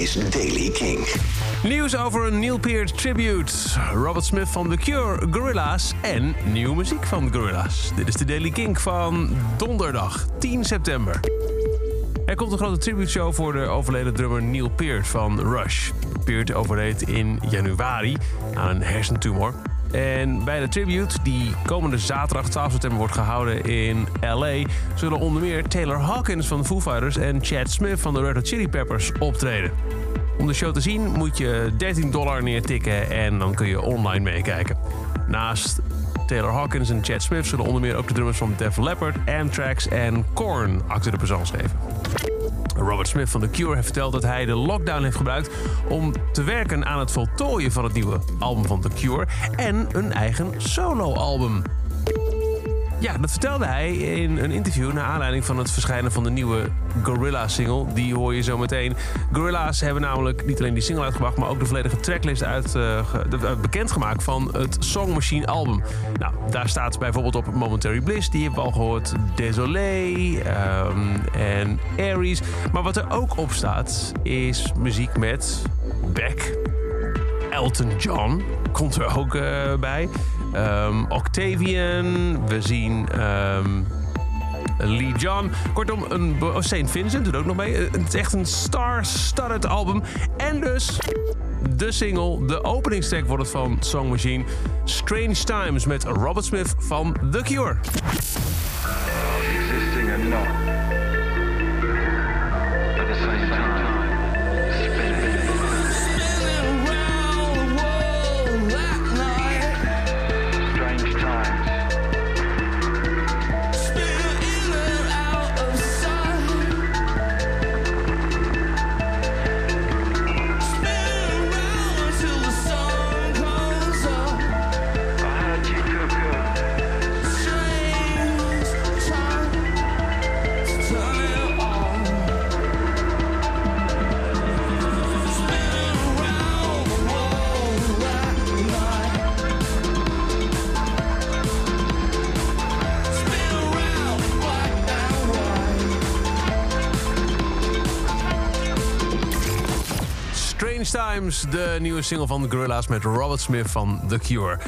is Daily King. Nieuws over een Neil Peart tribute, Robert Smith van The Cure, Gorilla's en nieuwe muziek van Gorilla's. Dit is de Daily Kink van donderdag 10 september. Er komt een grote tributeshow voor de overleden drummer Neil Peart van Rush. Peart overleed in januari aan een hersentumor. En bij de tribute, die komende zaterdag 12 september wordt gehouden in LA, zullen onder meer Taylor Hawkins van Foo Fighters en Chad Smith van de Red Hot Chili Peppers optreden. Om de show te zien moet je 13 dollar neertikken en dan kun je online meekijken. Naast Taylor Hawkins en Chad Smith zullen onder meer ook de drummers van Def Leppard, Anthrax en Korn achter de présence geven. Robert Smith van The Cure heeft verteld dat hij de lockdown heeft gebruikt om te werken aan het voltooien van het nieuwe album van The Cure en een eigen soloalbum. Ja, dat vertelde hij in een interview naar aanleiding van het verschijnen van de nieuwe Gorilla-single. Die hoor je zo meteen. Gorilla's hebben namelijk niet alleen die single uitgebracht, maar ook de volledige tracklist uit, uh, bekendgemaakt van het Song Machine album. Nou, daar staat bijvoorbeeld op Momentary Bliss, die hebben we al gehoord. Désolé um, en Aries. Maar wat er ook op staat is muziek met Beck, Elton John komt er ook uh, bij. Um, Octavian, we zien um, Lee John. Kortom, een oh, St. Vincent doet ook nog mee. Het is echt een star-studded album. En dus de single, de openingstek wordt het van Song Machine. Strange Times met Robert Smith van The Cure. Strange Times, de nieuwe single van de Gorilla's met Robert Smith van The Cure.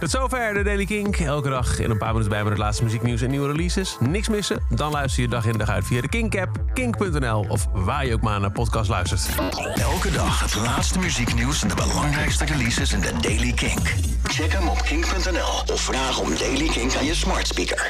Tot zover de Daily Kink. Elke dag in een paar minuten bij met het laatste muzieknieuws en nieuwe releases. Niks missen? Dan luister je dag in dag uit via de Kink-app, kink.nl of waar je ook maar naar podcast luistert. Elke dag het laatste muzieknieuws en de belangrijkste releases in de Daily Kink. Check hem op kink.nl of vraag om Daily Kink aan je smart speaker.